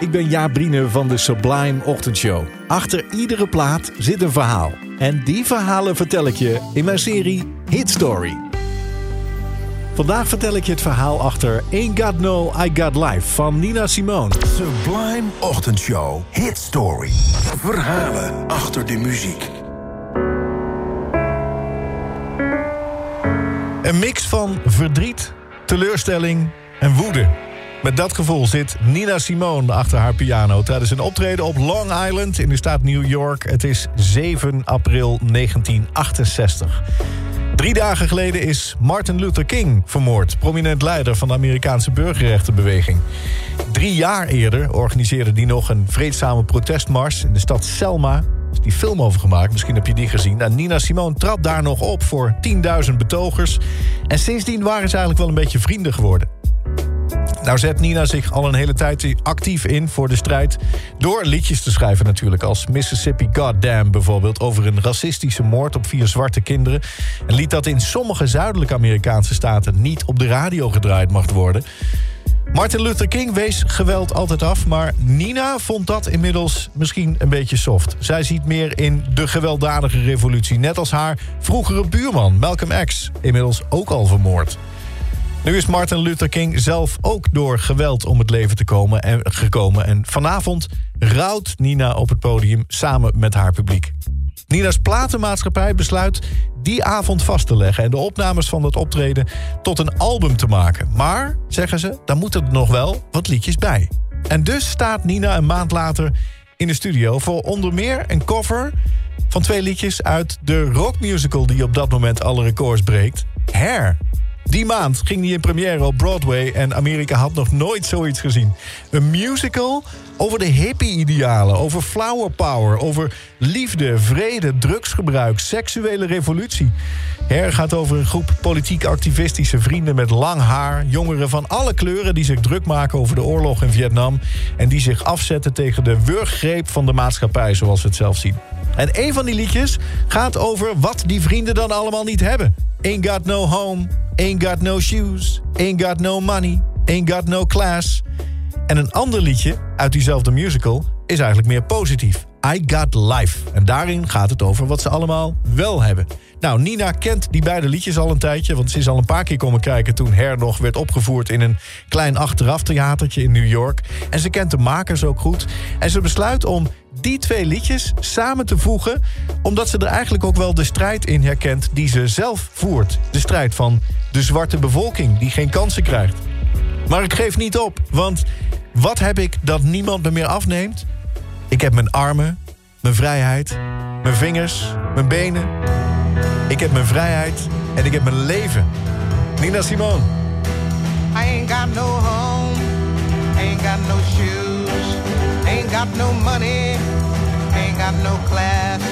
ik ben Jaap van de Sublime Ochtendshow. Achter iedere plaat zit een verhaal. En die verhalen vertel ik je in mijn serie Hit Story. Vandaag vertel ik je het verhaal achter Ain't Got No, I Got Life van Nina Simone. Sublime Ochtendshow Hit Story. Verhalen achter de muziek. Een mix van verdriet, teleurstelling en woede. Met dat gevoel zit Nina Simone achter haar piano... tijdens een optreden op Long Island in de staat New York. Het is 7 april 1968. Drie dagen geleden is Martin Luther King vermoord... prominent leider van de Amerikaanse burgerrechtenbeweging. Drie jaar eerder organiseerde hij nog een vreedzame protestmars... in de stad Selma is die film over gemaakt. Misschien heb je die gezien. Nou, Nina Simone trad daar nog op voor 10.000 betogers. En sindsdien waren ze eigenlijk wel een beetje vrienden geworden. Nou zet Nina zich al een hele tijd actief in voor de strijd... door liedjes te schrijven natuurlijk, als Mississippi Goddamn bijvoorbeeld... over een racistische moord op vier zwarte kinderen. Een lied dat in sommige zuidelijke Amerikaanse staten... niet op de radio gedraaid mag worden. Martin Luther King wees geweld altijd af... maar Nina vond dat inmiddels misschien een beetje soft. Zij ziet meer in de gewelddadige revolutie... net als haar vroegere buurman Malcolm X, inmiddels ook al vermoord. Nu is Martin Luther King zelf ook door geweld om het leven te komen en, gekomen. En vanavond rouwt Nina op het podium samen met haar publiek. Nina's platenmaatschappij besluit die avond vast te leggen... en de opnames van dat optreden tot een album te maken. Maar, zeggen ze, daar moeten er nog wel wat liedjes bij. En dus staat Nina een maand later in de studio... voor onder meer een cover van twee liedjes uit de rockmusical... die op dat moment alle records breekt, Hair. Die maand ging hij in première op Broadway en Amerika had nog nooit zoiets gezien. Een musical over de hippie-idealen, over flower power... over liefde, vrede, drugsgebruik, seksuele revolutie. Her gaat over een groep politiek-activistische vrienden met lang haar... jongeren van alle kleuren die zich druk maken over de oorlog in Vietnam... en die zich afzetten tegen de wurggreep van de maatschappij, zoals we het zelf zien. En een van die liedjes gaat over wat die vrienden dan allemaal niet hebben. Ain't got no home, ain't got no shoes, ain't got no money, ain't got no class... En een ander liedje uit diezelfde musical is eigenlijk meer positief. I Got Life. En daarin gaat het over wat ze allemaal wel hebben. Nou, Nina kent die beide liedjes al een tijdje... want ze is al een paar keer komen kijken toen Her nog werd opgevoerd... in een klein achteraftheatertje in New York. En ze kent de makers ook goed. En ze besluit om die twee liedjes samen te voegen... omdat ze er eigenlijk ook wel de strijd in herkent die ze zelf voert. De strijd van de zwarte bevolking die geen kansen krijgt. Maar ik geef niet op, want wat heb ik dat niemand me meer afneemt? Ik heb mijn armen, mijn vrijheid, mijn vingers, mijn benen. Ik heb mijn vrijheid en ik heb mijn leven. Nina Simone. I ain't got no home, ain't got no shoes, ain't got no money, ain't got no class,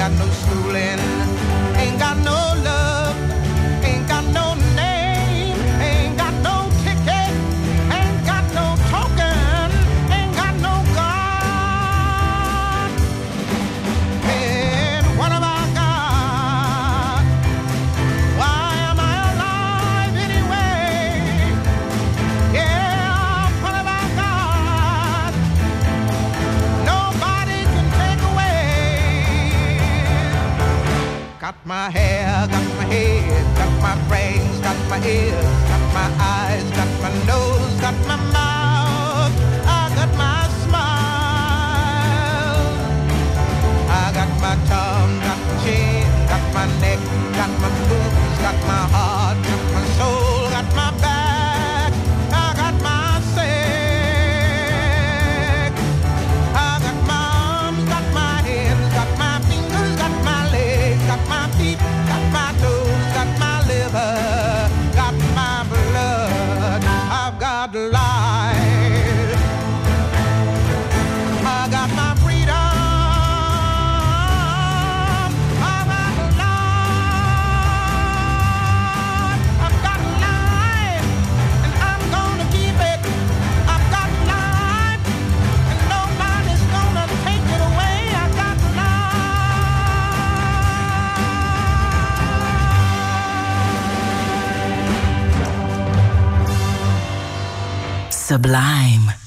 got no schooling, Got my hair, got my head, got my brains, got my ears, got my eyes, got my nose, got my mouth. Sublime.